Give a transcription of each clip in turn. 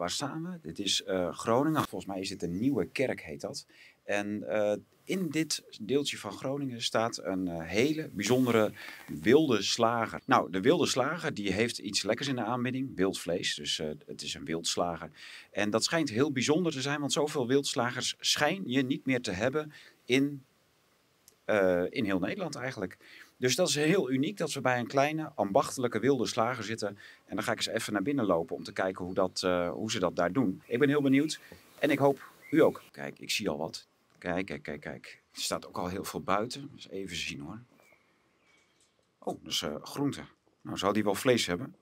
waar staan we? Dit is eh, Groningen. Volgens mij is dit een nieuwe kerk, heet dat. En eh, in dit deeltje van Groningen staat een eh, hele bijzondere wilde slager. Nou, de wilde slager die heeft iets lekkers in de aanbieding, wild vlees. Dus het is een wildslager. En dat schijnt heel bijzonder te zijn, want zoveel wildslagers schijn je niet meer te hebben in, in heel Nederland eigenlijk. Dus dat is heel uniek dat we bij een kleine ambachtelijke wilde slager zitten. En dan ga ik eens even naar binnen lopen om te kijken hoe, dat, eh, hoe ze dat daar doen. Ik ben heel benieuwd en ik hoop u ook. Kijk, ik zie al wat. Kijk, kijk, kijk, kijk. Er staat ook al heel veel buiten. Dus even zien hoor. Oh, dat is eh, groente. Nou, zou die wel vlees hebben?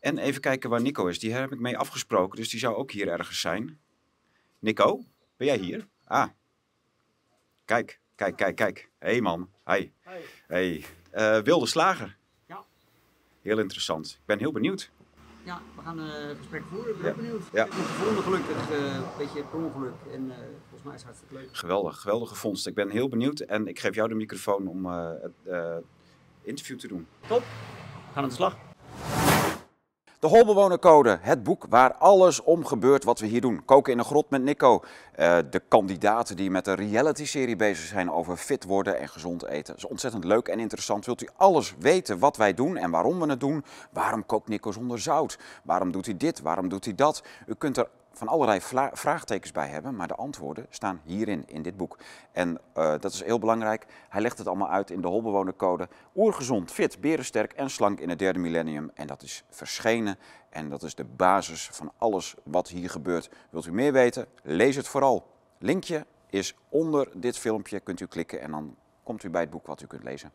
En even kijken waar Nico is. Die heb ik mee afgesproken, dus die zou ook hier ergens zijn. Nico, ben jij hier? Ah. Kijk, kijk, kijk, kijk. Hé hey man, hi. Hey. Eh, wilde slager. Ja. Heel interessant. Ik ben heel benieuwd. Ja, we gaan een uh, gesprek voeren. Ik ben Ja. benieuwd. Ja. Ik heb het gevonden gelukkig, eh, een beetje per ongeluk. En volgens mij is het hartstikke leuk. Geweldig, geweldige vondst. Ik ben heel benieuwd en ik geef jou de microfoon om het interview te doen. Top. We gaan aan de slag. De Holbewonercode, het boek waar alles om gebeurt wat we hier doen. Koken in een grot met Nico. Eh, de kandidaten die met een reality-serie bezig zijn over fit worden en gezond eten. Dat is ontzettend leuk en interessant. Wilt u alles weten wat wij doen en waarom we het doen? Waarom kookt Nico zonder zout? Waarom doet hij dit? Waarom doet hij dat? U kunt er van allerlei vraagtekens bij hebben, maar de antwoorden staan hierin, in dit boek. En eh, dat is heel belangrijk. Hij legt het allemaal uit in de Holbewonercode. Oergezond, fit, berensterk en slank in het derde millennium. En dat is verschenen en dat is de basis van alles wat hier gebeurt. Wilt u meer weten? Lees het vooral. Linkje is onder dit filmpje, kunt u klikken en dan komt u bij het boek wat u kunt lezen.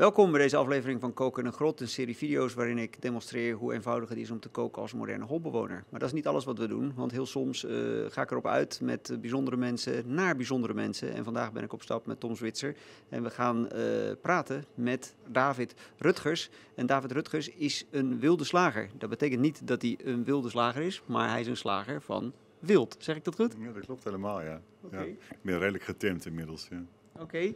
Welkom bij deze aflevering van Koken in een Grot, een serie video's waarin ik demonstreer hoe eenvoudig het is om te koken als moderne holbewoner. Maar dat is niet alles wat we doen, want heel soms eh, ga ik erop uit met eh, bijzondere mensen naar bijzondere mensen. En vandaag ben ik op stap met Tom Zwitser en we gaan eh, praten met David Rutgers. En David Rutgers is een wilde slager. Dat betekent niet dat hij een wilde slager is, maar hij is een slager van wild. Zeg ik dat goed? Ja, dat klopt helemaal, ja. Oké. ja. Ik ben redelijk getimd inmiddels, ja. Oké.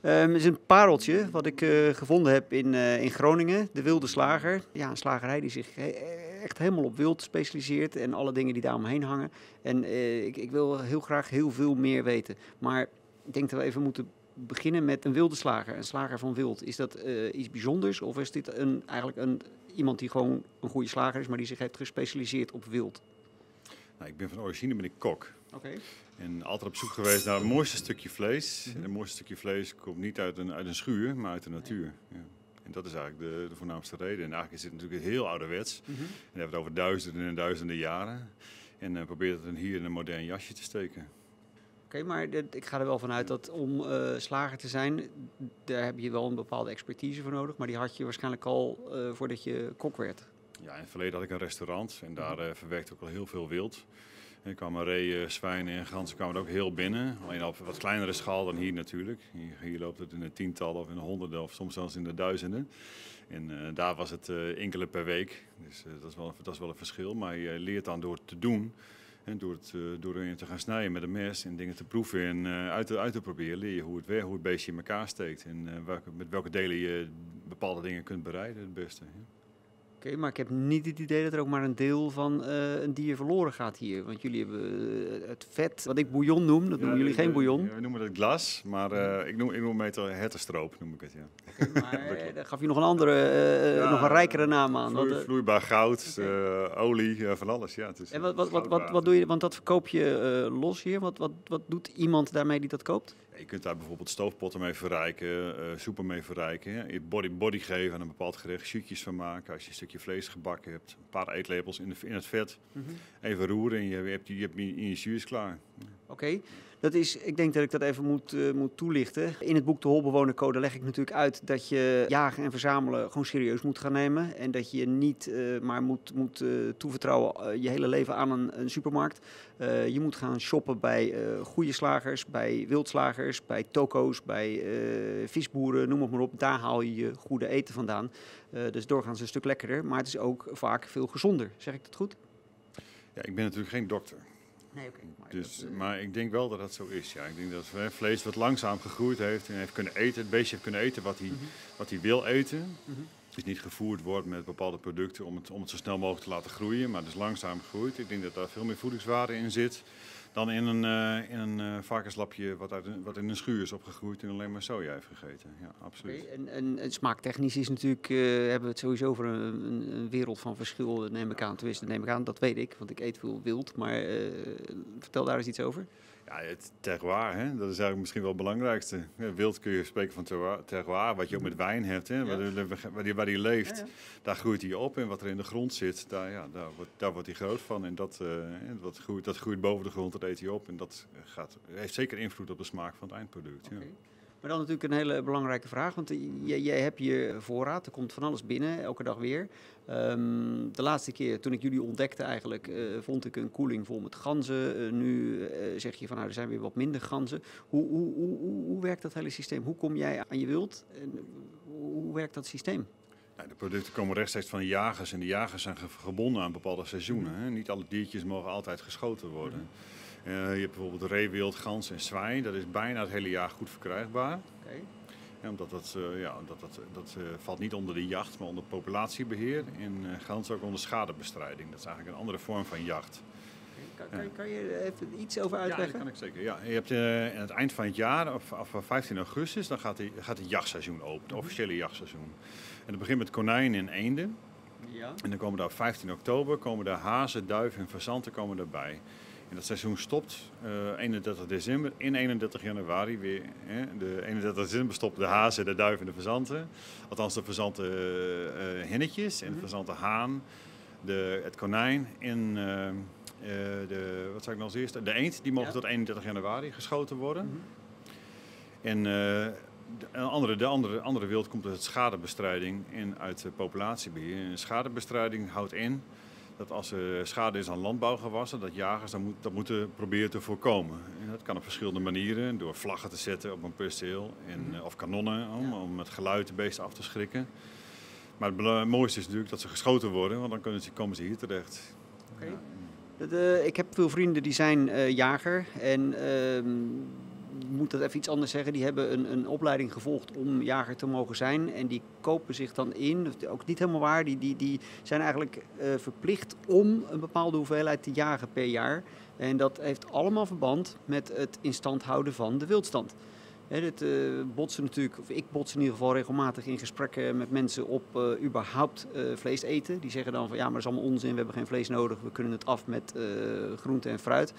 Ehm, Het is een pareltje wat ik eh, gevonden heb in, eh, in Groningen, de Wilde Slager. Ja, een slagerij die zich he- echt helemaal op wild specialiseert en alle dingen die daar omheen hangen. En eh, ik, ik wil heel graag heel veel meer weten. Maar ik denk dat we even moeten beginnen met een wilde slager, een slager van wild. Is dat eh, iets bijzonders of is dit een, eigenlijk een, iemand die gewoon een goede slager is, maar die zich heeft gespecialiseerd op wild? Nou, ik ben van origine ben ik kok. En altijd op zoek geweest naar het mooiste stukje vlees. En het mooiste stukje vlees komt niet uit een, uit een schuur, maar uit de natuur. Ja. En dat is eigenlijk de, de voornaamste reden. En eigenlijk is het natuurlijk heel ouderwets. En dan hebben we het over duizenden en duizenden jaren. En uh, probeert het dan hier in een modern jasje te steken. Oké, maar dit- ik ga er wel vanuit dat om eh, slager te zijn, daar heb je wel een bepaalde expertise voor nodig. Maar die had je waarschijnlijk al eh, voordat je kok werd. Ja, in het verleden had ik een restaurant en daar eh, verwerkte ik al heel veel wild. Er kwamen reeën, zwijnen en ganzen kwamen er ook heel binnen. Alleen op wat kleinere schaal dan hier natuurlijk. Hier, loopt het in de tientallen of in de honderden of soms zelfs in de duizenden. En eh, daar was het eh, enkele per week. Dus eh, dat, is wel, dat is wel een verschil. Maar je leert dan door te doen. En door, het, door erin te gaan snijden met een mes en dingen te proeven en uit, te, uit te proberen, leer je hoe het, wer- hoe het beestje in elkaar steekt. En met welke delen je bepaalde dingen kunt bereiden het beste. Oké, maar ik heb niet het idee dat er ook maar een deel van eh, een dier verloren gaat hier. Want jullie hebben eh, het vet, wat ik bouillon noem, dat noemen jullie geen bouillon. Ja, we noemen het glas, maar eh, ik, noem, ik noem het hertenstroop, noem ik het, ja. Maar daar gaf je nog een andere, Ja, nog een rijkere naam aan. Vloeibaar goud, olie, van alles, ja. Het is, en wat, wat, wat, wat, doe je, want dat verkoop je los hier. Wat, wat, wat doet iemand daarmee die dat koopt? Je kunt daar bijvoorbeeld stoofpotten mee verrijken, eh, soepen mee verrijken. Je body, body geven aan een bepaald gerecht, shootjes van maken. Als je een stukje vlees gebakken hebt, een paar eetlepels in, de, in het vet. Even roeren en je hebt, je hebt je, in je is klaar. Oké, dat is, ik denk dat ik dat even moet, eh, moet toelichten. In het boek De Holbewonercode leg ik natuurlijk uit dat je jagen en verzamelen gewoon serieus moet gaan nemen. En dat je niet eh, maar moet, moet eh, toevertrouwen je hele leven aan een, een supermarkt. Je moet gaan shoppen bij goede slagers, bij wildslagers, bij toko's, bij visboeren, noem het maar op. Daar haal je je goede eten vandaan. Dus doorgaans een stuk lekkerder, maar het is ook vaak veel gezonder. Zeg ik dat goed? Ja, ik ben natuurlijk geen dokter. Nee, oké. Dus, maar ik denk wel dat dat zo is. Ja. Ik denk dat hè, vlees wat langzaam gegroeid heeft en heeft kunnen eten, het beestje heeft kunnen eten wat hij, wat hij wil eten. Dus niet gevoerd wordt met bepaalde producten om het, om het zo snel mogelijk te laten groeien, maar dus langzaam groeit. Ik denk dat daar veel meer voedingswaarde in zit dan in een, uh, in een uh, varkenslapje wat, uit wat in een schuur is opgegroeid en alleen maar soja heeft gegeten. Ja, absoluut. Okay, en, en, smaaktechnisch is natuurlijk, uh, hebben we het sowieso over een, een, een, wereld van verschil, neem ik aan. Tenminste, neem ik aan, dat weet ik, want ik eet veel wild. Maar vertel daar eens iets over. Ja, het terroir, hè? dat is eigenlijk misschien wel het belangrijkste. Wild kun je spreken van terroir, terroir, wat je ook met wijn hebt. Hè? Ja. Waar, die, waar die leeft, ja, daar groeit hij op. En wat er in de grond zit, daar, ja, daar, wordt, daar wordt hij groot van. En dat, uh, dat, groeit, dat groeit boven de grond, dat eet hij op. En dat gaat, heeft zeker invloed op de smaak van het eindproduct. Okay. Maar dan natuurlijk een hele belangrijke vraag, want jij, jij hebt je voorraad, er komt van alles binnen, elke dag weer. Um, de laatste keer toen ik jullie ontdekte eigenlijk, uh, vond ik een koeling vol met ganzen. Uh, nu uh, zeg je van nou, er zijn weer wat minder ganzen. Hoe, hoe, hoe, hoe, werkt dat hele systeem? Hoe kom jij aan je wild? En hoe werkt dat systeem? Nou, de producten komen rechtstreeks van de jagers en de jagers zijn gebonden aan bepaalde seizoenen. Hè? Niet alle diertjes mogen altijd geschoten worden. Mm -hmm. Uh, je hebt bijvoorbeeld reewild, gans en zwijn. Dat is bijna het hele jaar goed verkrijgbaar. Okay. Ja, omdat dat, uh, ja, dat, dat, dat uh, valt niet onder de jacht, maar onder populatiebeheer. En gans ook onder schadebestrijding. Dat is eigenlijk een andere vorm van jacht. Kan, kan, kan, je even iets over uitleggen? Ja, dat kan ik zeker. Ja, je hebt aan het eind van het jaar, of, of 15 augustus, dan gaat, die, gaat het jachtseizoen open. Het officiële jachtseizoen. En dat begint met konijnen en eenden. Ja. En dan komen daar op 15 oktober komen daar hazen, duiven en fazanten komen erbij. En dat seizoen stopt uh, 31 december in 31 januari weer. Hè. De 31 december stoppen de hazen, de duiven en de verzanten. Althans de verzanten uh, hennetjes en de verzanten haan, de, het konijn en uh, de, wat zou ik nog als eerste? De eend, die mogen ja. tot 31 januari geschoten worden. Mm -hmm. En de andere, de andere, andere wild komt uit schadebestrijding en uit populatiebeheer. En schadebestrijding houdt in dat als er schade is aan landbouwgewassen, dat jagers dat, moet, dat moeten proberen te voorkomen. En dat kan op verschillende manieren, door vlaggen te zetten op een perceel en, mm. of kanonnen om, ja. om met geluid de beesten af te schrikken. Maar het mooiste is natuurlijk dat ze geschoten worden, want dan kunnen ze, komen ze hier terecht. Okay. Ja. De, ik heb veel vrienden die zijn uh, jager en uh, moet dat even iets anders zeggen, die hebben een, een opleiding gevolgd om jager te mogen zijn. En die kopen zich dan in, ook niet helemaal waar, die, die, die zijn eigenlijk uh, verplicht om een bepaalde hoeveelheid te jagen per jaar. En dat heeft allemaal verband met het in stand houden van de wildstand. He, uh, botsen natuurlijk, of ik bots in ieder geval regelmatig in gesprekken met mensen op uh, überhaupt uh, vlees eten. Die zeggen dan van ja, maar dat is allemaal onzin, we hebben geen vlees nodig, we kunnen het af met groente en fruit.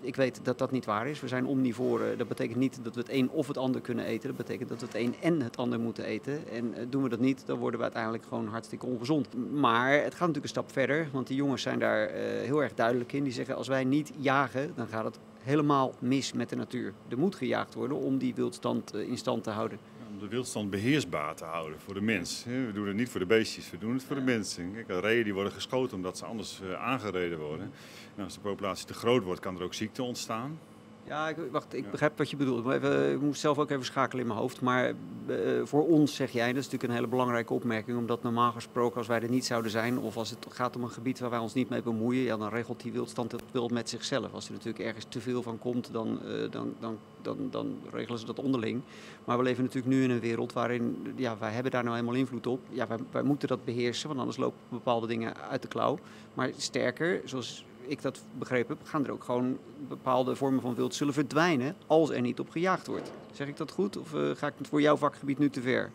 ik weet dat dat niet waar is. We zijn omnivoren. Dat betekent niet dat we het een of het ander kunnen eten. Dat betekent dat we het een en het ander moeten eten. En doen we dat niet, dan worden we uiteindelijk gewoon hartstikke ongezond. Maar het gaat natuurlijk een stap verder, want die jongens zijn daar heel erg duidelijk in. Die zeggen als wij niet jagen, dan gaat het helemaal mis met de natuur. Er moet gejaagd worden om die wildstand in stand te houden. Om de wildstand beheersbaar te houden voor de mens. We doen het niet voor de beestjes, we doen het voor de mensen. Kijk, reeën die worden geschoten omdat ze anders aangereden worden. En als de populatie te groot wordt, kan er ook ziekte ontstaan. Ja, ik, wacht, ik begrijp wat je bedoelt. Even, ik moet zelf ook even schakelen in mijn hoofd. Maar uh, voor ons zeg jij, dat is natuurlijk een hele belangrijke opmerking. Omdat normaal gesproken, als wij er niet zouden zijn, of als het gaat om een gebied waar wij ons niet mee bemoeien, ja, dan regelt die wildstand het wild met zichzelf. Als er natuurlijk ergens te veel van komt, dan, uh, dan, dan, dan, dan regelen ze dat onderling. Maar we leven natuurlijk nu in een wereld waarin, ja, wij hebben daar nou helemaal invloed op. Ja, wij, wij moeten dat beheersen, want anders lopen bepaalde dingen uit de klauw. Maar sterker, zoals ik dat begrepen heb, gaan er ook gewoon bepaalde vormen van wild zullen verdwijnen als er niet op gejaagd wordt. Zeg ik dat goed of uh, ga ik het voor jouw vakgebied nu te ver?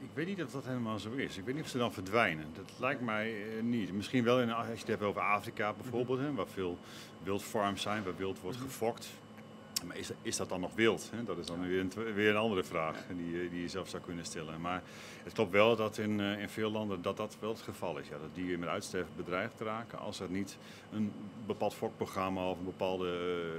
Ik weet niet of dat helemaal zo is. Ik weet niet of ze dan verdwijnen. Dat lijkt mij uh, niet. Misschien wel in, als je het hebt over Afrika bijvoorbeeld, mm -hmm. hè, waar veel wildfarms zijn, waar wild wordt mm -hmm. gefokt. Maar is, is dat dan nog wild? Dat is dan weer een, weer een andere vraag die, die je zelf zou kunnen stellen. Maar het klopt wel dat in, uh, in veel landen dat dat wel het geval is. Ja, dat dieren met uitsterven bedreigd raken als er niet een bepaald fokprogramma of een bepaalde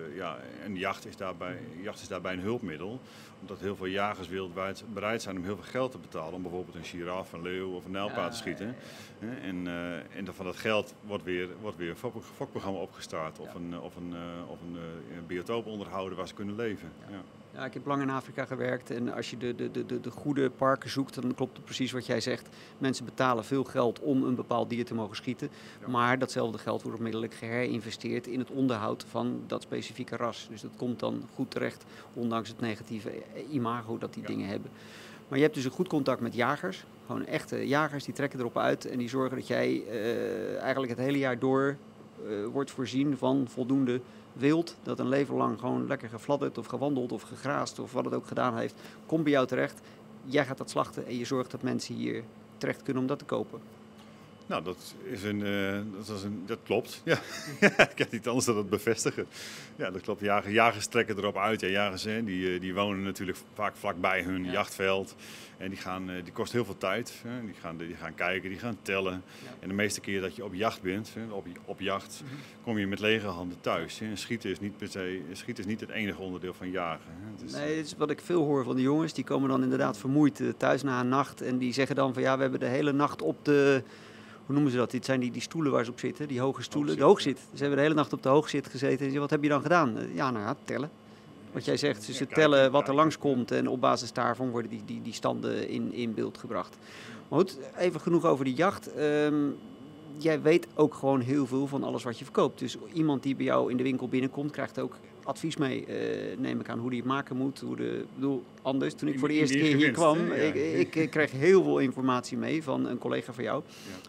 uh, ja, een jacht is, daarbij, jacht is daarbij een hulpmiddel. Omdat heel veel jagers wereldwijd bereid zijn om heel veel geld te betalen om bijvoorbeeld een giraf, een leeuw of een nijlpaard te schieten. Ja, en, uh, en van dat geld wordt weer, wordt weer een fokprogramma opgestart of een, of een, of een, een biotoop onderhouden waar ze kunnen leven. Ja. Ja, ik heb lang in Afrika gewerkt en als je de, de, de, de goede parken zoekt, dan klopt het precies wat jij zegt. Mensen betalen veel geld om een bepaald dier te mogen schieten, ja. maar datzelfde geld wordt onmiddellijk geherinvesteerd in het onderhoud van dat specifieke ras. Dus dat komt dan goed terecht, ondanks het negatieve imago dat die ja. dingen hebben. Maar je hebt dus een goed contact met jagers. Gewoon echte jagers die trekken erop uit en die zorgen dat jij eigenlijk het hele jaar door wordt voorzien van voldoende wild. Dat een leven lang gewoon lekker gefladderd of gewandeld of gegraast of wat het ook gedaan heeft, komt bij jou terecht. Jij gaat dat slachten en je zorgt dat mensen hier terecht kunnen om dat te kopen. Nou, dat, is een, uh, dat, is een, dat klopt. Ja. ik heb niet anders dan het bevestigen. Ja, dat klopt. Jager, jagers trekken erop uit. Ja, jagers hè, die, eh, die wonen natuurlijk vaak vlakbij hun jachtveld. En die, gaan, uh, die kost heel veel tijd. Hè. Die, gaan, die gaan kijken, die gaan tellen. En de meeste keer dat je op jacht bent, hè, op, op jacht, mhm. kom je met lege handen thuis. Hè. En schieten is niet per se, schieten is niet het enige onderdeel van jagen. Hè. Nee, dat is wat ik veel hoor van de jongens. Die komen dan inderdaad vermoeid thuis na een nacht. En die zeggen dan van ja, we hebben de hele nacht op de hoe noemen ze dat? Dit zijn die, die stoelen waar ze op zitten, die hoge stoelen. Hoogzit. De hoogzit. Ze hebben de hele nacht op de hoogzit gezeten. En wat heb je dan gedaan? Eh, ja, nou ja, tellen. Wat jij zegt, ze tellen wat er langskomt en op basis daarvan worden die, die, die standen in, in beeld gebracht. Maar goed, even genoeg over die jacht. Ehm, jij weet ook gewoon heel veel van alles wat je verkoopt. Dus iemand die bij jou in de winkel binnenkomt, krijgt ook advies mee, uh, neem ik aan, hoe die het maken moet. Hoe de, bedoel, anders, toen ik voor de eerste keer hier kwam, ik, ik, kreeg heel veel informatie mee van een collega van jou,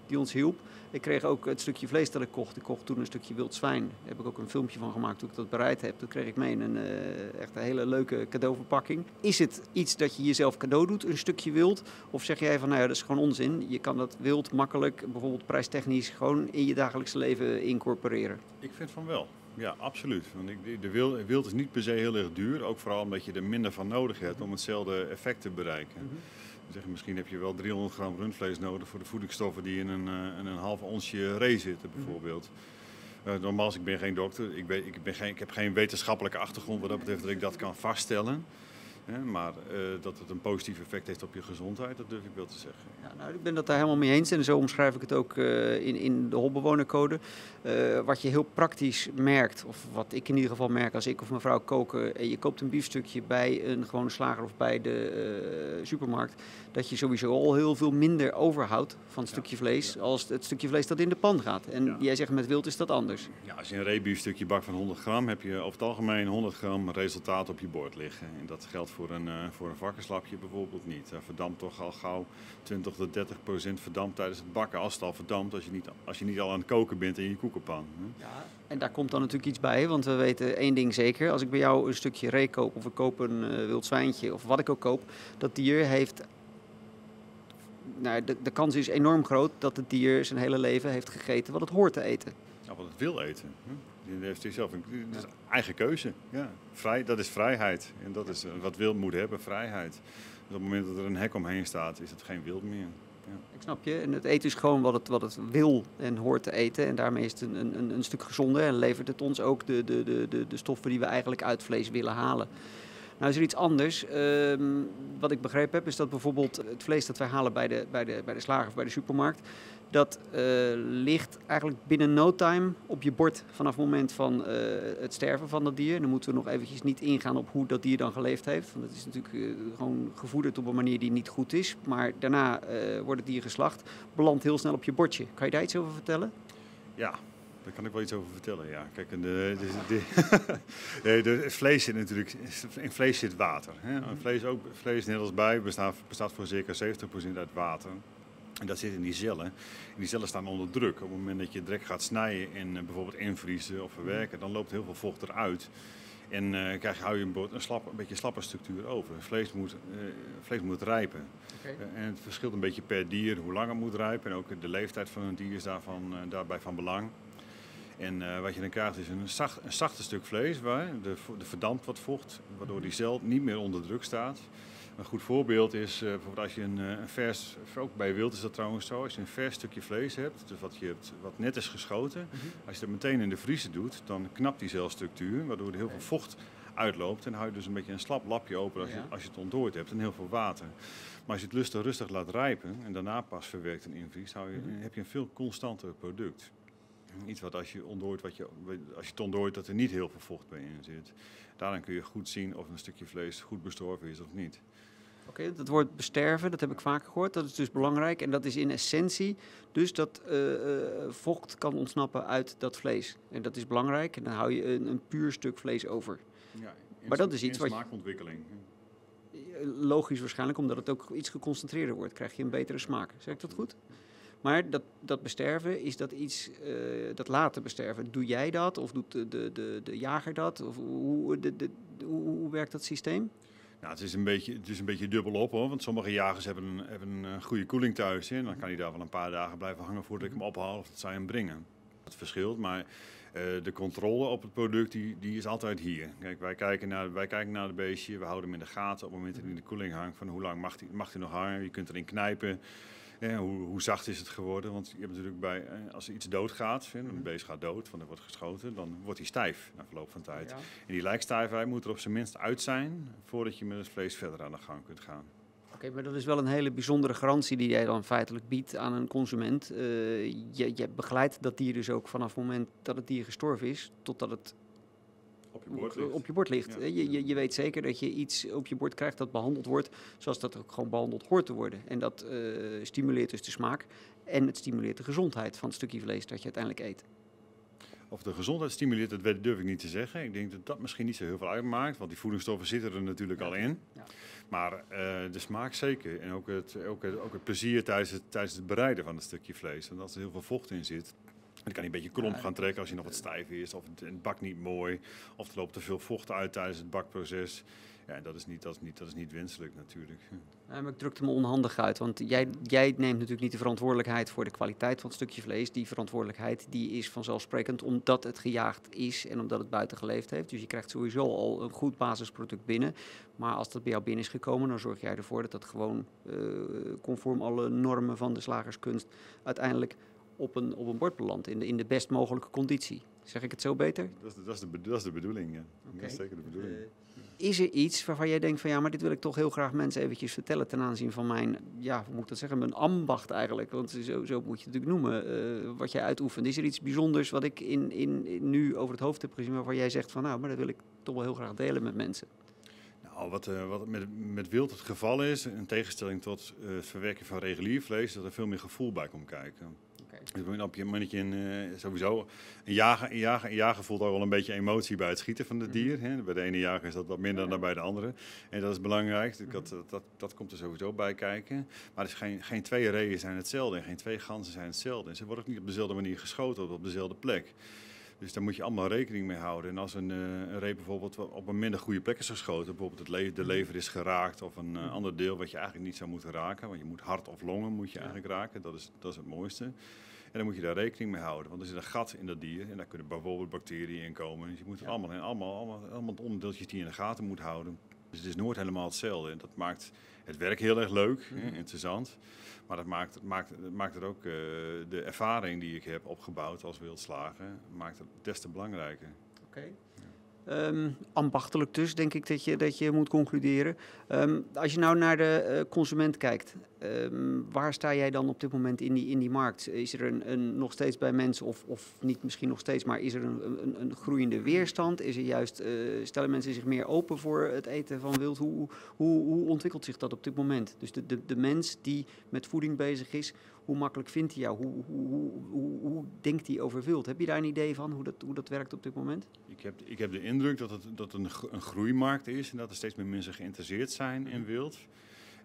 die ons hielp. Ik kreeg ook het stukje vlees dat ik kocht. Ik kocht toen een stukje wild zwijn. Daar heb ik ook een filmpje van gemaakt toen ik dat bereid heb. Toen kreeg ik mee een uh, echt een hele leuke cadeauverpakking. Is het iets dat je jezelf cadeau doet, een stukje wild? Of zeg jij van, nou ja, dat is gewoon onzin. Je kan dat wild makkelijk, bijvoorbeeld prijstechnisch, gewoon in je dagelijkse leven incorporeren? Ik vind van wel. Ja, absoluut. Want ik, de wild, wild, is niet per se heel erg duur. Ook vooral omdat je er minder van nodig hebt om hetzelfde effect te bereiken. Mm zeggen, misschien heb je wel 300 gram rundvlees nodig voor de voedingsstoffen die in een, in een half onsje ree zitten, mhm. bijvoorbeeld. Uh, nogmaals, ik ben geen dokter. Ik, ben, ik, ben geen, ik heb geen wetenschappelijke achtergrond wat dat betreft dat ik dat kan vaststellen maar uh, dat het een positief effect heeft op je gezondheid, dat durf ik wel te zeggen. Ja, nou, ik ben dat daar helemaal mee eens en zo omschrijf ik het ook uh, in, in de holbewonercode. Uh, wat je heel praktisch merkt, of wat ik in ieder geval merk als ik of mevrouw koken, en je koopt een biefstukje bij een gewone slager of bij de supermarkt, dat je sowieso al heel veel minder overhoudt van het stukje vlees ja. als het stukje vlees dat in de pan gaat. En ja. jij zegt met wild is dat anders. Ja, als je een reebiefstukje bakt van 100 gram, heb je over het algemeen 100 gram resultaat op je bord liggen. En dat geldt voor een, uh, voor een varkenslapje bijvoorbeeld niet. Verdampt toch al gauw 20 tot 30 procent verdampt tijdens het bakken. Als het al verdampt, als je niet, als je niet al aan het koken bent in je koekenpan. Hè. Ja, en daar komt dan natuurlijk iets bij, want we weten één ding zeker. Als ik bij jou een stukje ree koop of ik koop een uh, wild zwijntje of wat ik ook koop, dat dier heeft nou, de, de kans is enorm groot dat het dier zijn hele leven heeft gegeten wat het hoort te eten. Ja, wat het wil eten. Die heeft zichzelf een is eigen keuze. Ja. Vrij, dat is vrijheid. En dat is wat wild moet hebben, vrijheid. Dus op het moment dat er een hek omheen staat, is het geen wild meer. Ja. Ik snap je. En het eten is gewoon wat het, wat het wil en hoort te eten. En daarmee is het een, een, een stuk gezonder en levert het ons ook de, de, de, de stoffen die we eigenlijk uit vlees willen halen. Nou is er iets anders. Ehm, wat ik begrepen heb is dat bijvoorbeeld het vlees dat wij halen bij de, bij de, bij de slager of bij de supermarkt... dat uh, ligt eigenlijk binnen no time op je bord vanaf het moment van uh, het sterven van dat dier. Dan moeten we nog eventjes niet ingaan op hoe dat dier dan geleefd heeft. Want dat is natuurlijk uh, gewoon gevoederd op een manier die niet goed is. Maar daarna wordt het dier geslacht, belandt heel snel op je bordje. Kan je daar iets over vertellen? Ja, daar kan ik wel iets over vertellen, ja. Kijk, de, de, de, de vlees zit natuurlijk... In vlees zit water. Hè. Mhm. Vlees, ook, vlees, net als bij, bestaat, bestaat voor circa 70% uit water. En dat zit in die cellen. En die cellen staan onder druk. Op het moment dat je direct gaat snijden en eh, bijvoorbeeld invriezen of verwerken, dan loopt heel veel vocht eruit. En uh, krijg, hou je een, een, slap, een beetje slappe structuur over. Vlees moet, uh, vlees moet rijpen. Okay. Uh, en het verschilt een beetje per dier hoe lang het moet rijpen. En ook de leeftijd van een dier is daarvan, daarbij van belang. En uh, wat je dan krijgt is een, zacht, een zachte stuk vlees waar de, de verdampt wat vocht, waardoor die cel niet meer onder druk staat. Een goed voorbeeld is uh, bijvoorbeeld als je een, eh, een, vers, ook bij wild is dat trouwens zo, als je een vers stukje vlees hebt, dus wat, je hebt, wat net is geschoten, mm -hmm. als je dat meteen in de vriezer doet, dan knapt die celstructuur, waardoor er heel veel vocht uitloopt. En hou je dus een beetje een slap lapje open als je, als je het ontdooid hebt en heel veel water. Maar als je het lustig rustig laat rijpen en daarna pas verwerkt en invriest, hou je, mm -hmm. heb je een veel constanter product. Iets wat als je ontdooit, wat je, als je het ontdooit dat er niet heel veel vocht bij in zit. Daarin kun je goed zien of een stukje vlees goed bestorven is of niet. Oké, okay, dat woord besterven, dat heb ik vaker gehoord. Dat is dus belangrijk. En dat is in essentie dus dat uh, uh, vocht kan ontsnappen uit dat vlees. En dat is belangrijk. En dan hou je een, een puur stuk vlees over. Ja, maar dat is iets wat. Smaakontwikkeling. logisch waarschijnlijk, omdat het ook iets geconcentreerder wordt, krijg je een betere smaak. Zeg ik dat goed? Maar dat, dat besterven, is dat iets, uh, dat laten besterven, doe jij dat of doet de, de, de, de jager dat? Of hoe, de, de, hoe, hoe werkt dat systeem? Nou, het is een beetje, het is een beetje dubbel op hoor. Want sommige jagers hebben een, hebben een goede koeling thuis. Hè, en dan kan hij daar wel een paar dagen blijven hangen voordat ik hem ophaal of dat zij hem brengen. Het verschilt, maar uh, de controle op het product die, die is altijd hier. Kijk, wij kijken, naar, wij kijken naar het beestje, we houden hem in de gaten op het moment dat hij in de koeling hangt. Van hoe lang mag hij, mag hij nog hangen? Je kunt erin knijpen. Hoe, hoe, zacht is het geworden? Want je hebt natuurlijk bij, eh, als er iets doodgaat, een mhm. beest gaat dood, want er wordt geschoten, dan wordt hij stijf na verloop van tijd. En die lijkstijfheid moet er op zijn minst uit zijn voordat je met het vlees verder aan de gang kunt gaan. Oké, maar dat is wel een hele bijzondere garantie die jij dan feitelijk biedt aan een consument. Uh, je, je begeleidt dat dier dus ook vanaf het moment dat het dier gestorven is, totdat het op je bord ligt. Op je, bord ligt. Je, je, je, weet zeker dat je iets op je bord krijgt dat behandeld wordt zoals dat ook gewoon behandeld hoort te worden. En dat uh, stimuleert dus de smaak en het stimuleert de gezondheid van het stukje vlees dat je uiteindelijk eet. Of de gezondheid stimuleert, dat durf ik niet te zeggen. Ik denk dat dat misschien niet zo heel veel uitmaakt, want die voedingsstoffen zitten er natuurlijk al in. Ja. Maar uh, de smaak zeker. En ook het, ook het, ook het plezier tijdens het, tijdens het bereiden van het stukje vlees. En als er heel veel vocht in zit, dan kan je een beetje kromp gaan trekken als je nog wat stijf is. Of het, bak niet mooi. Of er loopt te veel vocht uit tijdens het bakproces. Ja, dat is niet, dat is niet, dat is niet wenselijk natuurlijk. Ja, maar ik drukte me onhandig uit, want jij, jij neemt natuurlijk niet de verantwoordelijkheid voor de kwaliteit van het stukje vlees. Die verantwoordelijkheid die is vanzelfsprekend omdat het gejaagd is en omdat het buiten geleefd heeft. Dus je krijgt sowieso al een goed basisproduct binnen. Maar als dat bij jou binnen is gekomen, dan zorg jij ervoor dat dat gewoon uh, conform alle normen van de slagerskunst uiteindelijk op een, op een bord belandt in de, in de best mogelijke conditie. Zeg ik het zo beter? Dat is, dat is, de, dat is de bedoeling, ja. Dat is zeker de bedoeling. Uh, is er iets waarvan jij denkt van ja, maar dit wil ik toch heel graag mensen eventjes vertellen ten aanzien van mijn, ja, hoe moet ik dat zeggen, mijn ambacht eigenlijk, want zo, zo moet je het natuurlijk noemen, uh, wat jij uitoefent. Is er iets bijzonders wat ik in, in, in, nu over het hoofd heb gezien waarvan jij zegt van nou, maar dat wil ik toch wel heel graag delen met mensen? Nou, wat, uh, wat met, met wild het geval is, in tegenstelling tot het verwerken van regulier vlees, dat er veel meer gevoel bij komt kijken. Dus op je mannetje in, uh, sowieso. Een jager, een, jager, een jager voelt ook wel een beetje emotie bij het schieten van het mhm. dier. Hè. Bij de ene jager is dat wat minder dan bij de andere. En dat is belangrijk. Dus dat, dat, dat, komt er sowieso bij kijken. Maar is geen, geen twee reeën zijn hetzelfde en geen twee ganzen zijn hetzelfde. En ze worden ook niet op dezelfde manier geschoten of op dezelfde plek. Dus daar moet je allemaal rekening mee houden. En als een, uh, een ree bijvoorbeeld op een minder goede plek is geschoten, bijvoorbeeld het le de mhm. lever is geraakt of een uh, ander deel wat je eigenlijk niet zou moeten raken, want je moet hart of longen moet je eigenlijk raken, dat is, dat is het mooiste. En dan moet je daar rekening mee houden, want er zit een gat in dat dier en daar kunnen bijvoorbeeld bacteriën in komen. Dus je moet allemaal, en allemaal, allemaal, allemaal onderdeeltjes die je in de gaten moet houden. Dus het is nooit helemaal hetzelfde. En dat maakt het werk heel erg leuk, mm interessant. Maar dat maakt, maakt, maakt het ook uh, de ervaring die ik heb opgebouwd als wildslager, maakt het des te belangrijker. Oké. Um, ambachtelijk dus, denk ik dat je, dat je moet concluderen. Um, als je nou naar de uh, consument kijkt, um, waar sta jij dan op dit moment in die, in die markt? Is er een, een, nog steeds bij mensen, of, of niet misschien nog steeds, maar is er een, een, een groeiende weerstand? Is er juist, uh, stellen mensen zich meer open voor het eten van wild? Hoe, hoe, hoe ontwikkelt zich dat op dit moment? Dus de, de, de mens die met voeding bezig is, hoe makkelijk vindt hij jou? Hoe, hoe, hoe, hoe, denkt hij over wild? Heb je daar een idee van hoe dat, hoe dat werkt op dit moment? Ik heb, ik heb de indruk dat het dat een, een groeimarkt is en dat er steeds meer mensen geïnteresseerd zijn in wild.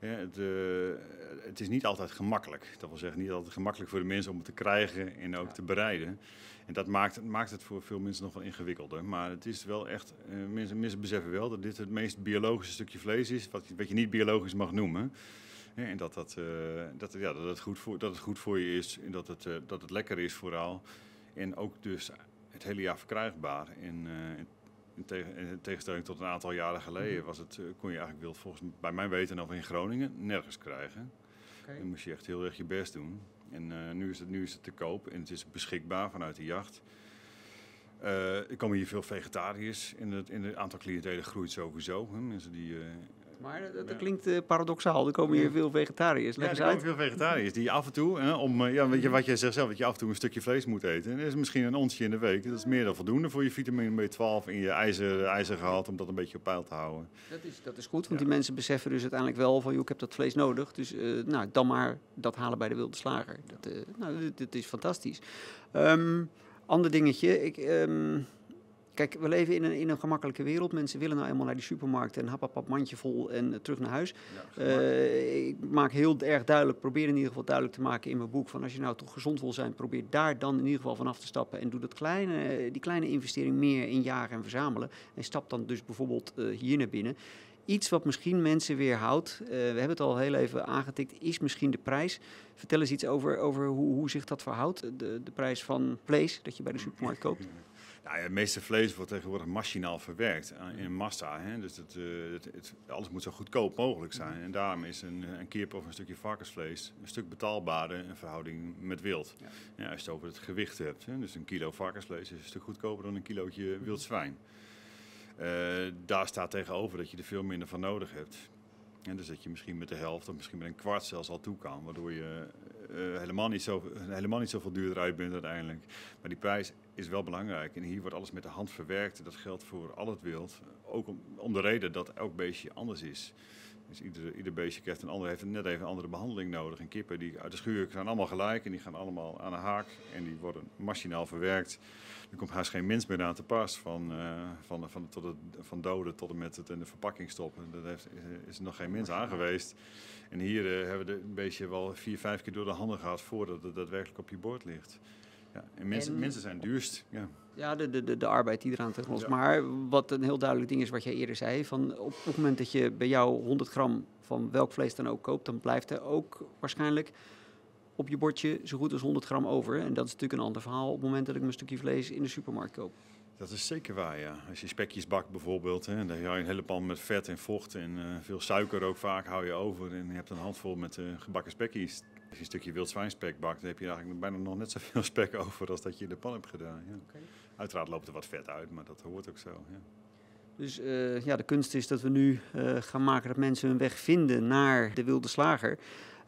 Het, uh, het, is niet altijd gemakkelijk. Dat wil zeggen, niet altijd gemakkelijk voor de mensen om het te krijgen en ook te bereiden. En dat maakt, maakt het voor veel mensen nog wel ingewikkelder. Maar het is wel echt, uh, mensen, mensen beseffen wel dat dit het meest biologische stukje vlees is, wat, wat je niet biologisch mag noemen. En dat, dat, uh, dat, ja, dat, het goed voor, dat het goed voor je is en dat het, uh, dat het lekker is vooral. En ook dus het hele jaar verkrijgbaar. En, uh, in, tegen, in, tegenstelling tot een aantal jaren geleden mhm. was het, kon je eigenlijk wild volgens bij mijn weten of in Groningen nergens krijgen. Okay. Dan moest je echt heel erg je best doen. En nu, is het, nu is het te koop en het is beschikbaar vanuit de jacht. er komen hier veel vegetariërs. In het, in het aantal cliëntelen groeit sowieso. Hè. Mensen die maar dat, klinkt uh, paradoxaal. Er komen hier veel vegetariërs. Leg ja, er komen veel vegetariërs die af en toe, hè, om, uh, ja, weet je wat jij zegt zelf, dat je af en toe een stukje vlees moet eten. dat is misschien een onsje in de week. Dat is meer dan voldoende voor je vitamine B12 en je ijzer, ijzergehalte, om dat een beetje op peil te houden. Dat is, dat is goed, want die mensen beseffen dus uiteindelijk wel van, joh, ik heb dat vlees nodig. Dus uh, nou, dan maar dat halen bij de wilde slager. Dat, nou, dit, is fantastisch. Um, ander dingetje, ik... Um, Kijk, we leven in een, in een gemakkelijke wereld. Mensen willen nou eenmaal naar die supermarkt en hap, hap, hap mandje vol en eh, terug naar huis. Ja, Eh, ik maak heel erg duidelijk, probeer in ieder geval duidelijk te maken in mijn boek van als je nou toch gezond wil zijn, probeer daar dan in ieder geval vanaf te stappen en doe dat kleine, eh, die kleine investering meer in jagen en verzamelen en stap dan dus bijvoorbeeld hier naar binnen. Iets wat misschien mensen weerhoudt, eh we hebben het al heel even aangetikt, is misschien de prijs. Vertel eens iets over, over hoe, hoe zich dat verhoudt, de, de prijs van vlees dat je bij de supermarkt koopt. Nou ja, het meeste vlees wordt tegenwoordig machinaal verwerkt eh, in massa. Hè? Dus het, eh, het, het- alles moet zo goedkoop mogelijk zijn. En daarom is een, een kip of een stukje varkensvlees een stuk betaalbaarder in verhouding met wild. Ja. Als je het over het gewicht hebt. Hè? Dus een kilo varkensvlees is een stuk goedkoper dan een kilootje wild zwijn. Eh, daar staat tegenover dat je er veel minder van nodig hebt. En dus dat je misschien met de helft of misschien met een kwart zelfs al toe kan. Waardoor je eh, helemaal, niet zo, helemaal niet zoveel duurder uit bent uiteindelijk. Maar die prijs is wel belangrijk. En hier wordt alles met de hand verwerkt. Dat geldt voor al het wild. Ook om, om de reden dat elk beestje anders is. Dus ieder, ieder beestje krijgt een andere, heeft net even een andere behandeling nodig. En kippen die uit de schuur zijn allemaal gelijk. En die gaan allemaal aan de haak. En die worden machinaal verwerkt. Er komt haast geen mens meer aan te pas. Van, eh, van, van, tot het, van doden tot en met het in de verpakking stoppen. Daar heeft, is nog geen mens aan geweest. En hier eh, hebben we een beestje wel vier, vijf keer door de handen gehad voordat het daadwerkelijk op je bord ligt. Ja, en mensen, En- mensen zijn duurst. Ja. Ja, de, de, de, de arbeid die eraan te. Ja. Maar wat een heel duidelijk ding is wat jij eerder zei, van op, op het moment dat je bij jou 100 gram van welk vlees dan ook koopt, dan blijft er ook waarschijnlijk op je bordje zo goed als 100 gram over. En dat is natuurlijk een ander verhaal op het moment dat ik mijn stukje vlees in de supermarkt koop. Dat is zeker waar, ja. Als je spekjes bakt bijvoorbeeld, hè, dan hou je een hele pan met vet en vocht en eh, veel suiker ook vaak hou je over. En je hebt een handvol met eh, gebakken spekjes. Als je een stukje wild zwijnspek bakt, dan heb je eigenlijk bijna nog net zoveel spek over als dat je in de pan hebt gedaan. Ja. Uiteraard loopt er wat vet uit, maar dat hoort ook zo. Ja. Dus eh, ja, de kunst is dat we nu gaan maken dat mensen hun weg vinden naar de wilde slager.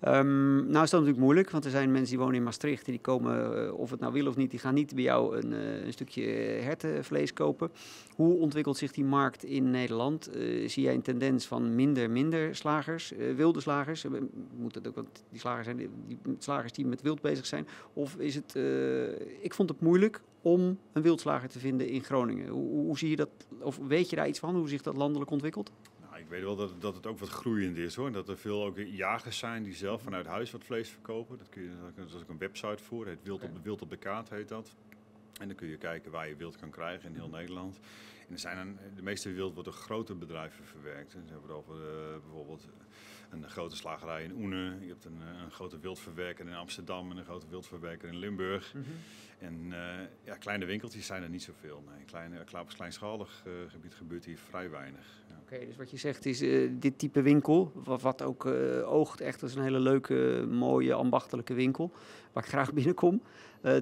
Ehm, nou is dat natuurlijk moeilijk, want er zijn mensen die wonen in Maastricht en die komen, eh, of het nou willen of niet, die gaan niet bij jou een, eh, een stukje hertenvlees kopen. Hoe ontwikkelt zich die markt in Nederland? Eh, zie jij een tendens van minder, minder slagers, wilde slagers? Moet dat ook, want die slagers zijn die, slagers die met wild bezig zijn. Of is het, ik vond het moeilijk om een wildslager te vinden in Groningen. Hoe, hoe zie je dat, of weet je daar iets van, hoe zich dat landelijk ontwikkelt? Ik weet wel dat, dat het ook wat groeiend is hoor. Dat er veel ook jagers zijn die zelf vanuit huis wat vlees verkopen. Dat kun je, daar is ook een website voor. Het wild, op, wild op de kaart heet dat. En dan kun je kijken waar je wild kan krijgen in heel Nederland. En er zijn een, de meeste wild wordt door grote bedrijven verwerkt. En ze hebben het over eh, bijvoorbeeld een grote slagerij in Oene. Je hebt een, eh, een grote wildverwerker in Amsterdam en een grote wildverwerker in Limburg. En eh, ja, kleine winkeltjes zijn er niet zoveel. Nee, kleine, op kleinschalig eh, gebied gebeurt hier vrij weinig. Ja. Oké, dus wat je zegt is dit type winkel, wat, wat ook oogt echt als een hele leuke, mooie, ambachtelijke winkel, waar ik graag binnenkom,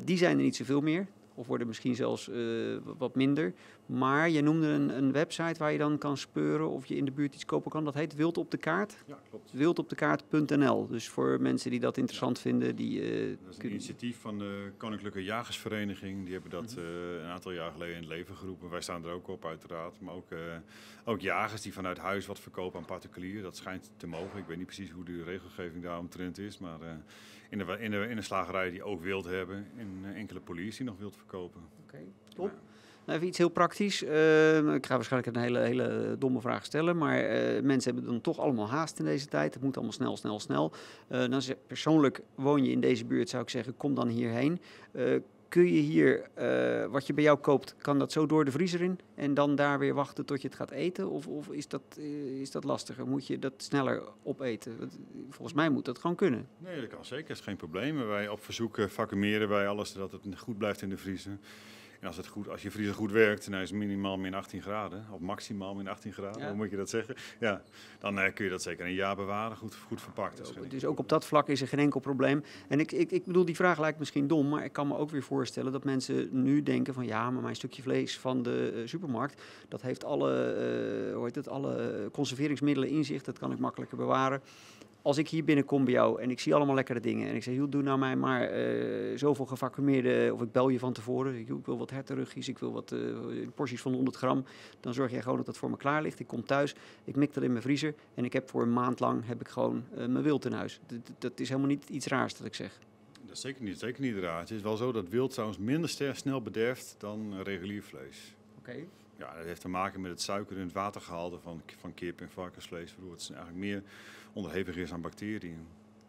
die zijn er niet zoveel meer. Of worden misschien zelfs eh, wat minder. Maar je noemde een, een website waar je dan kan speuren of je in de buurt iets kopen kan. Dat heet Wild op de Kaart. ja, klopt. Wildopdekaart.nl. Dus voor mensen die dat interessant vinden, die eh, Dat is een initiatief van de Koninklijke Jagersvereniging. Die hebben dat Mhm. eh, een aantal jaar geleden in het leven geroepen. Wij staan er ook op uiteraard. Maar ook, ook jagers die vanuit huis wat verkopen aan particulier. Dat schijnt te mogen. Ik weet niet precies hoe de regelgeving daaromtrent is. Maar in, de, in, de, in de slagerij die ook wild hebben. En eh, enkele poliers die nog wild verkopen. Oké, top. Nou, even iets heel praktisch. Eh, ik ga waarschijnlijk een hele, hele domme vraag stellen, maar eh, mensen hebben dan toch allemaal haast in deze tijd. Het moet allemaal snel, snel, snel. Eh, dan zeg, persoonlijk woon je in deze buurt, zou ik zeggen, kom dan hierheen. Kun je hier, eh, wat je bij jou koopt, kan dat zo door de vriezer in en dan daar weer wachten tot je het gaat eten? Of, of is, dat, eh, is dat lastiger? Moet je dat sneller opeten? Eh, Volgens mij moet dat gewoon kunnen. Nee, dat kan zeker. Dat is geen probleem. Wij op verzoek vacuumeren wij alles zodat het goed blijft in de vriezer. En als, het goed, als je vriezer goed werkt, hij is minimaal min 18 graden, of maximaal min 18 graden, Ja. hoe moet je dat zeggen? Ja, dan eh, kun je dat zeker een jaar bewaren, goed, goed verpakt. Geen Dus ook op dat vlak is er geen enkel probleem. En ik, ik, ik bedoel, die vraag lijkt misschien dom, maar ik kan me ook weer voorstellen dat mensen nu denken van ja, maar mijn stukje vlees van de eh, supermarkt, dat heeft alle, eh, hoe heet het, alle conserveringsmiddelen in zich, dat kan ik makkelijker bewaren. Als ik hier binnenkom bij jou en ik zie allemaal lekkere dingen en ik zeg, doe nou mij maar eh, zoveel gevacumeerde, of ik bel je van tevoren, ik, wil wat hertenrugjes, ik wil wat eh, porties van 100 gram, dan zorg jij gewoon dat dat voor me klaar ligt. Ik kom thuis, ik mik dat in mijn vriezer en ik heb voor een maand lang heb ik gewoon eh, mijn wild in huis. Dat, is helemaal niet iets raars dat ik zeg. Dat is zeker niet, zeker niet raar. Het is wel zo dat wild trouwens minder snel bederft dan regulier vlees. Oké. Oké. Ja, dat heeft te maken met het suiker in het watergehalte van, van kip en varkensvlees. Waardoor het eigenlijk meer onderhevig is aan bacteriën.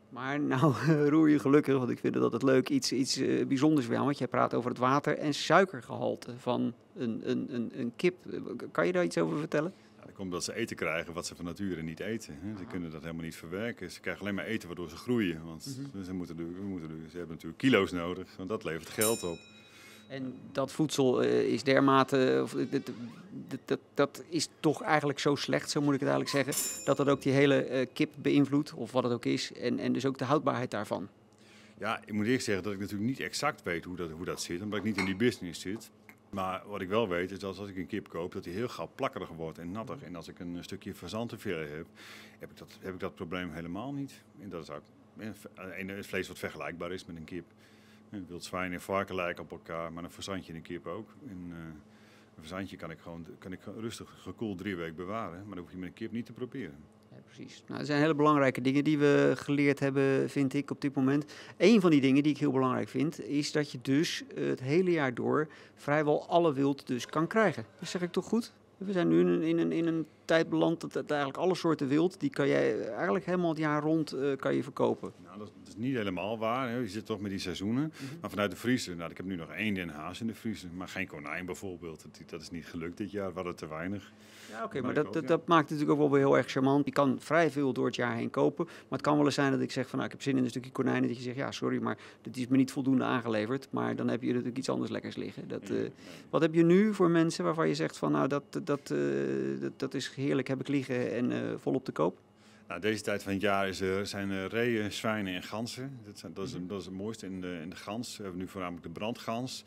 Maar nou roer je gelukkig, want ik vind dat het leuk, iets, iets uh, bijzonders wel. Want jij praat over het water- en suikergehalte van een, een, een, een kip. Kan je daar iets over vertellen? Ja, dat komt omdat ze eten krijgen wat ze van nature niet eten. Hè. Ze kunnen dat helemaal niet verwerken. Ze krijgen alleen maar eten waardoor ze groeien. Want mm -hmm. ze, moeten, we moeten, ze hebben natuurlijk kilo's nodig, want dat levert geld op. En dat voedsel uh, is dermate, of, dat, dat, dat, is toch eigenlijk zo slecht, zo moet ik het eigenlijk zeggen, dat dat ook die hele kip beïnvloedt, of wat het ook is, en, en dus ook de houdbaarheid daarvan. Ja, ik moet eerst zeggen dat ik natuurlijk niet exact weet hoe dat, hoe dat zit, omdat ik niet in die business zit. Maar wat ik wel weet is dat als ik een kip koop, dat die heel gauw plakkerig wordt en nattig. En als ik een stukje fazant te veel heb, heb ik, dat, heb ik dat probleem helemaal niet. En dat is ook een vlees wat vergelijkbaar is met een kip. Wild zwijn en varken lijken op elkaar, maar een verzandje en een kip ook. En, uh, een verzandje kan ik gewoon kan ik rustig gekoeld drie weken bewaren, maar dan hoef je met een kip niet te proberen. Ja, precies. Nou, er zijn hele belangrijke dingen die we geleerd hebben, vind ik, op dit moment. Een van die dingen die ik heel belangrijk vind, is dat je dus het hele jaar door vrijwel alle wild dus kan krijgen. Dat zeg ik toch goed? We zijn nu in een, in een, in een tijd beland dat, dat eigenlijk alle soorten wild, die kan jij eigenlijk helemaal het jaar rond uh, kan je verkopen. Nou, dat, dat, is niet helemaal waar. Hè. Je zit toch met die seizoenen. Mm -hmm. Maar vanuit de vriezer, nou, ik heb nu nog één den haas in de vriezer, maar geen konijn bijvoorbeeld. Dat, dat is niet gelukt dit jaar, we hadden te weinig. Ja, oké, okay, maar dat, ook, dat, ja. dat, maakt het natuurlijk ook wel weer heel erg charmant. Je kan vrij veel door het jaar heen kopen. Maar het kan wel eens zijn dat ik zeg van nou, ik heb zin in een stukje konijnen. Dat je zegt, ja, sorry, maar dit is me niet voldoende aangeleverd. Maar dan heb je natuurlijk iets anders lekkers liggen. Dat, uh, wat heb je nu voor mensen waarvan je zegt van nou, dat, dat, uh, dat, dat is heerlijk, heb ik liggen en uh, volop te koop? Nou, deze tijd van het jaar is er, zijn er reeën, zwijnen en ganzen. Dat, zijn, dat, is, dat is het mooiste in de, in de gans. We hebben nu voornamelijk de brandgans.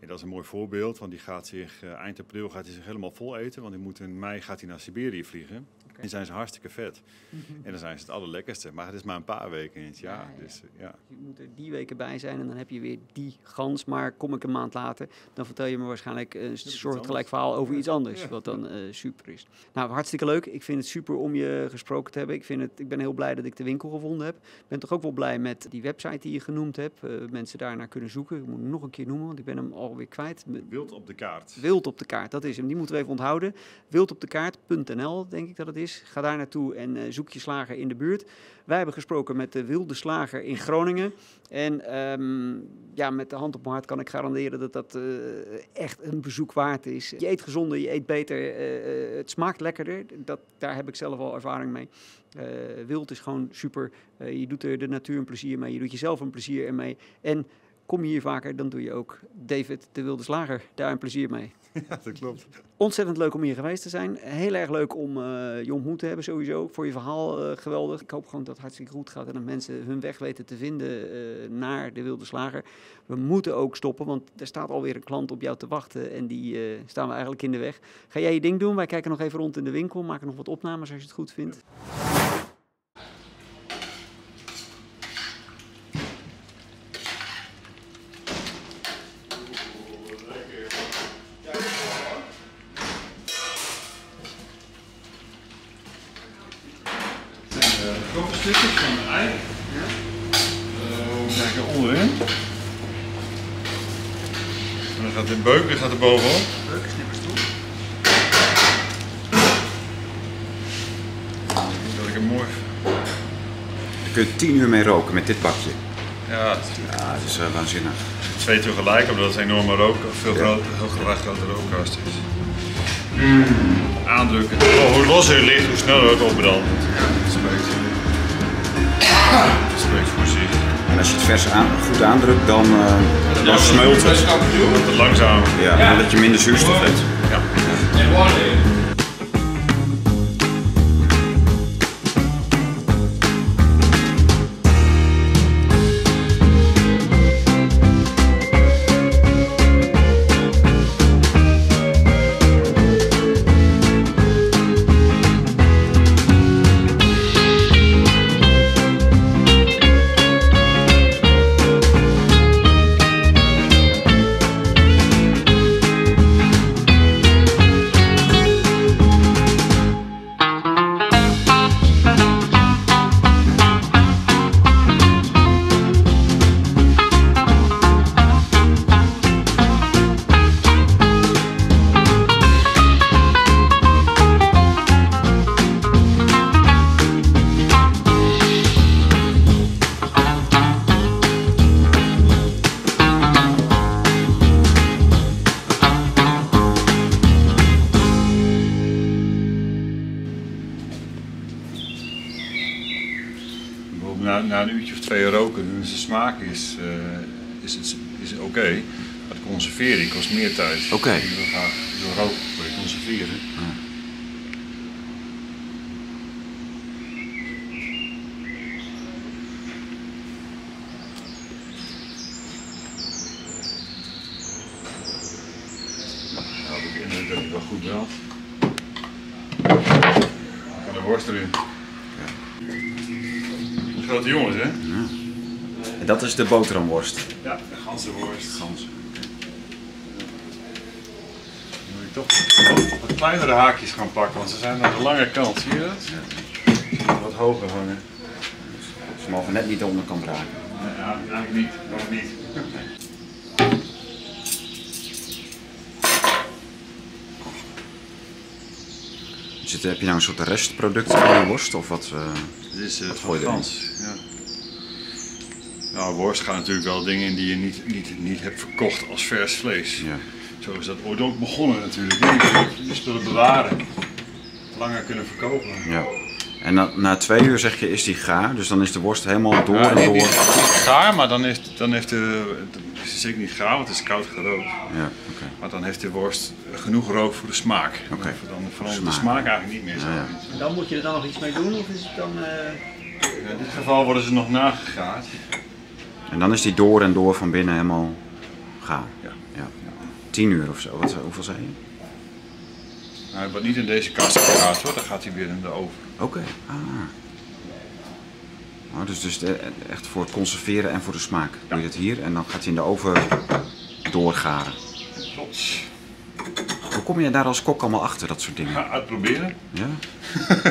En dat is een mooi voorbeeld, want die gaat zich, eind april gaat hij zich helemaal vol eten. Want die moet in mei gaat hij naar Siberië vliegen. En zijn ze hartstikke vet. Mm -hmm. En dan zijn ze het allerlekkerste. Maar het is maar een paar weken in het jaar. Ja, ja. Dus, ja. Je moet er die weken bij zijn en dan heb je weer die gans. Maar kom ik een maand later, dan vertel je me waarschijnlijk een soortgelijk verhaal over iets anders. Wat dan uh, super is. Nou, hartstikke leuk. Ik vind het super om je gesproken te hebben. Ik, vind het, ik ben heel blij dat ik de winkel gevonden heb. Ik ben toch ook wel blij met die website die je genoemd hebt. Uh, mensen daarnaar kunnen zoeken. Ik moet hem nog een keer noemen, want ik ben hem alweer kwijt. Wild op de kaart. Wild op de kaart, dat is hem. Die moeten we even onthouden. Wildopdekaart.nl, denk ik dat het is. Ga daar naartoe en uh, zoek je slager in de buurt. Wij hebben gesproken met de wilde slager in Groningen. En um, ja, met de hand op mijn hart kan ik garanderen dat dat uh, echt een bezoek waard is. Je eet gezonder, je eet beter, uh, het smaakt lekkerder. Dat, daar heb ik zelf al ervaring mee. wild is gewoon super. je doet er de natuur een plezier mee, je doet jezelf een plezier ermee. En kom je hier vaker, dan doe je ook David de Wilde Slager daar een plezier mee. Ja, dat klopt. Ontzettend leuk om hier geweest te zijn. Heel erg leuk om uh, je ontmoet te hebben sowieso. Voor je verhaal uh, geweldig. Ik hoop gewoon dat het hartstikke goed gaat en dat mensen hun weg weten te vinden uh, naar de Wilde Slager. We moeten ook stoppen, want er staat alweer een klant op jou te wachten en die staan we eigenlijk in de weg. Ga jij je ding doen? Wij kijken nog even rond in de winkel, maken nog wat opnames als je het goed vindt. stukjes van de ei. Ja. Uh, kijken onderin. En dan gaat de beuk gaat er bovenop. Beukensnippers toe. Dat ik hem mooi. Je kunt 10 uur mee roken met dit bakje. Ja, dat is, ja, dat is uh, waanzinnig. Twee tegelijk, omdat het een enorme rook, veel groter, heel grote rookkast is. Aandrukken. Oh, hoe losser het ligt, hoe sneller het opbrandt. Ja, dat spreekt. Dat spreekt voor zich. En als je het vers aan, goed aandrukt, dan, uh, dan smeult het. Wordt het langzamer. Ja, omdat je minder zuurstof hebt. Ja. ja. Oké. Okay. Door, door roken wil je conserveren. Ja. Nou, dat wel goed brandt. Dan kan de worst erin. Grote jongens, hè? Ja. En dat is de boterhamworst? Ja, de ganzenworst. Gans. Dan moet ik toch wat kleinere haakjes gaan pakken, want ze zijn aan de lange kant. Zie je dat? Wat hoger hangen. Ze mogen net niet de onderkant raken. Ja, eigenlijk niet. Nog niet. Zit, heb je nou een soort restproduct van je worst of wat? Uh, Dit is uh, wat gooi ja. Nou, worst gaan natuurlijk wel dingen in die je niet, niet, niet hebt verkocht als vers vlees. Ja. Zo is dat ooit ook begonnen natuurlijk. Je spullen bewaren, langer kunnen verkopen. Ja. En na, na, twee uur zeg je is die gaar, dus dan is de worst helemaal door ja, en door. Niet, gaar, maar dan, is, dan heeft de, het is zeker niet gaar, want het is koud gerookt. Ja, okay. Maar dan heeft de worst genoeg rook voor de smaak. Okay. Dan verandert de smaak eigenlijk niet meer zo. Ja, ja. En dan moet je er dan nog iets mee doen, of is het dan... Uh... in dit geval worden ze nog nagegaard. En dan is die door en door van binnen helemaal gaar. Ja. Ja. Tien uur of zo, Wat, hoeveel zei je? Nou, hij wordt niet in deze kast gegaard hoor, dan gaat hij weer in de oven. Oké, okay. ah. Oh, dus, dus de, echt voor het conserveren en voor de smaak doe je het hier en dan gaat hij in de oven doorgaren. Klopt. Hoe kom je daar als kok allemaal achter, dat soort dingen? Ga uitproberen. Ja?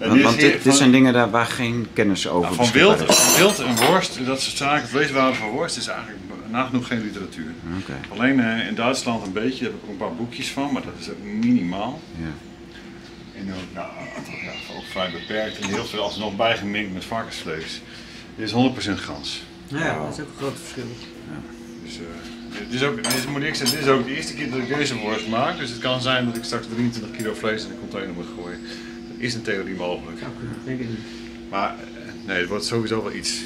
ja want, want dit, dit, zijn dingen daar, waar geen kennis over nou, van wild, is. Van wild en worst, dat soort zaken, vleeswaren van worst, is eigenlijk nagenoeg geen literatuur. Okay. Alleen uh, in Duitsland een beetje, daar heb ik ook een paar boekjes van, maar dat is ook minimaal. Ja. En ook, nou, ja, ook vrij beperkt en heel veel alsnog bijgeminkt met varkensvlees. Dit is 100% gans. Ja, dat is ook een groot verschil. Ja. Dus, uh, dit is ook, dit moet ik zeggen, dit is ook de eerste keer dat ik deze worst maak. Dus het kan zijn dat ik straks 23 kilo vlees in de container moet gooien. Dat is in theorie mogelijk. Zou kunnen, denk ik niet. Maar nee, het wordt sowieso wel iets.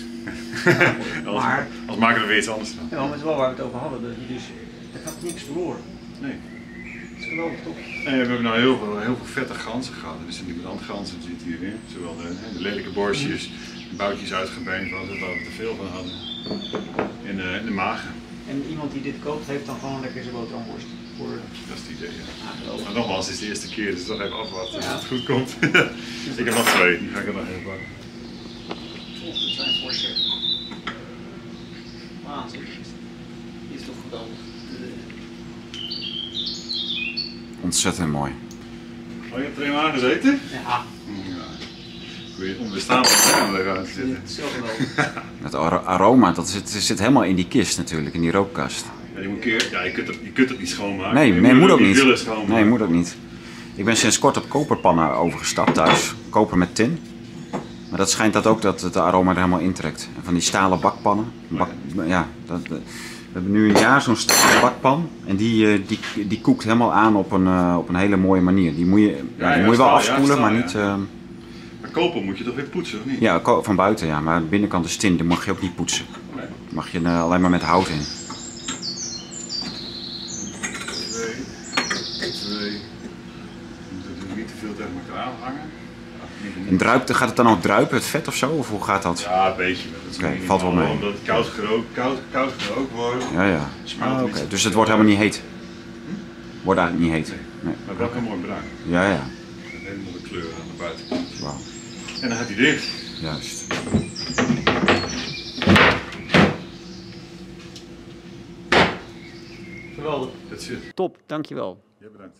Als, maar, als maken we weer iets anders dan. Ja, maar het is wel waar we het over hadden. Dat je dus, er gaat niks verloren. Nee. Dat is geweldig toch? Nee, we hebben nou heel veel, heel veel vette ganzen gehad. Er die brandganzen zitten hierin. Zowel de, de lelijke borstjes, de boutjes uitgebeend, waar we er te veel van hadden. En de, de magen. En iemand die dit koopt, heeft dan gewoon lekker zijn boterhamworst. Voor... Dat is het idee, ja. Ah, maar nogmaals, het is de eerste keer, dus toch even afwachten ja. het goed komt. ik heb nog twee, die ga ik er nog even pakken. Volgens zijn forse. Waanzin. Die is toch geweldig. Ontzettend mooi. Oh, je hebt er eenmaal gezeten? Ja. ja. Kun je onbestaanbaar eruit zitten. Zo geweldig. Het aroma, dat zit, zit helemaal in die kist natuurlijk, in die rookkast. Ja, je, moet keer, ja, je, kunt het, je kunt het niet schoonmaken. Nee, je nee moet, ook niet. niet nee, moet ook niet. Ik ben sinds kort op koperpannen overgestapt thuis. Koper met tin. Maar dat schijnt dat ook dat het aroma er helemaal intrekt. En van die stalen bakpannen. Bak, ja, dat, we hebben nu een jaar zo'n stalen bakpan. En die, eh, die, die koekt helemaal aan op een, uh, op een hele mooie manier. Die moet je, ja, ja, die moet je wel afspoelen, maar niet... Uh, koper moet je toch weer poetsen, of niet? Ja, van buiten ja, maar de binnenkant is tin, die mag je ook niet poetsen. Nee. Mag je uh, alleen maar met hout in. Twee, twee. Je moet het niet te veel tegen elkaar hangen. En druipt, gaat het dan ook druipen, het vet of zo? Of hoe gaat dat? Ja, een beetje. Oké, okay, valt wel mee. Omdat het koud gerookt, koud, koud gerookt wordt. Ja, ja. Ah, okay. Dus het wordt helemaal niet heet? Hm? Wordt eigenlijk niet heet? Nee. nee. Maar wel okay. mooi bruin. Ja, ja. Een hele mooie kleur aan de buitenkant. Wauw. En dan gaat hij dicht. Juist. Geweldig. Top, dankjewel. Ja, bedankt.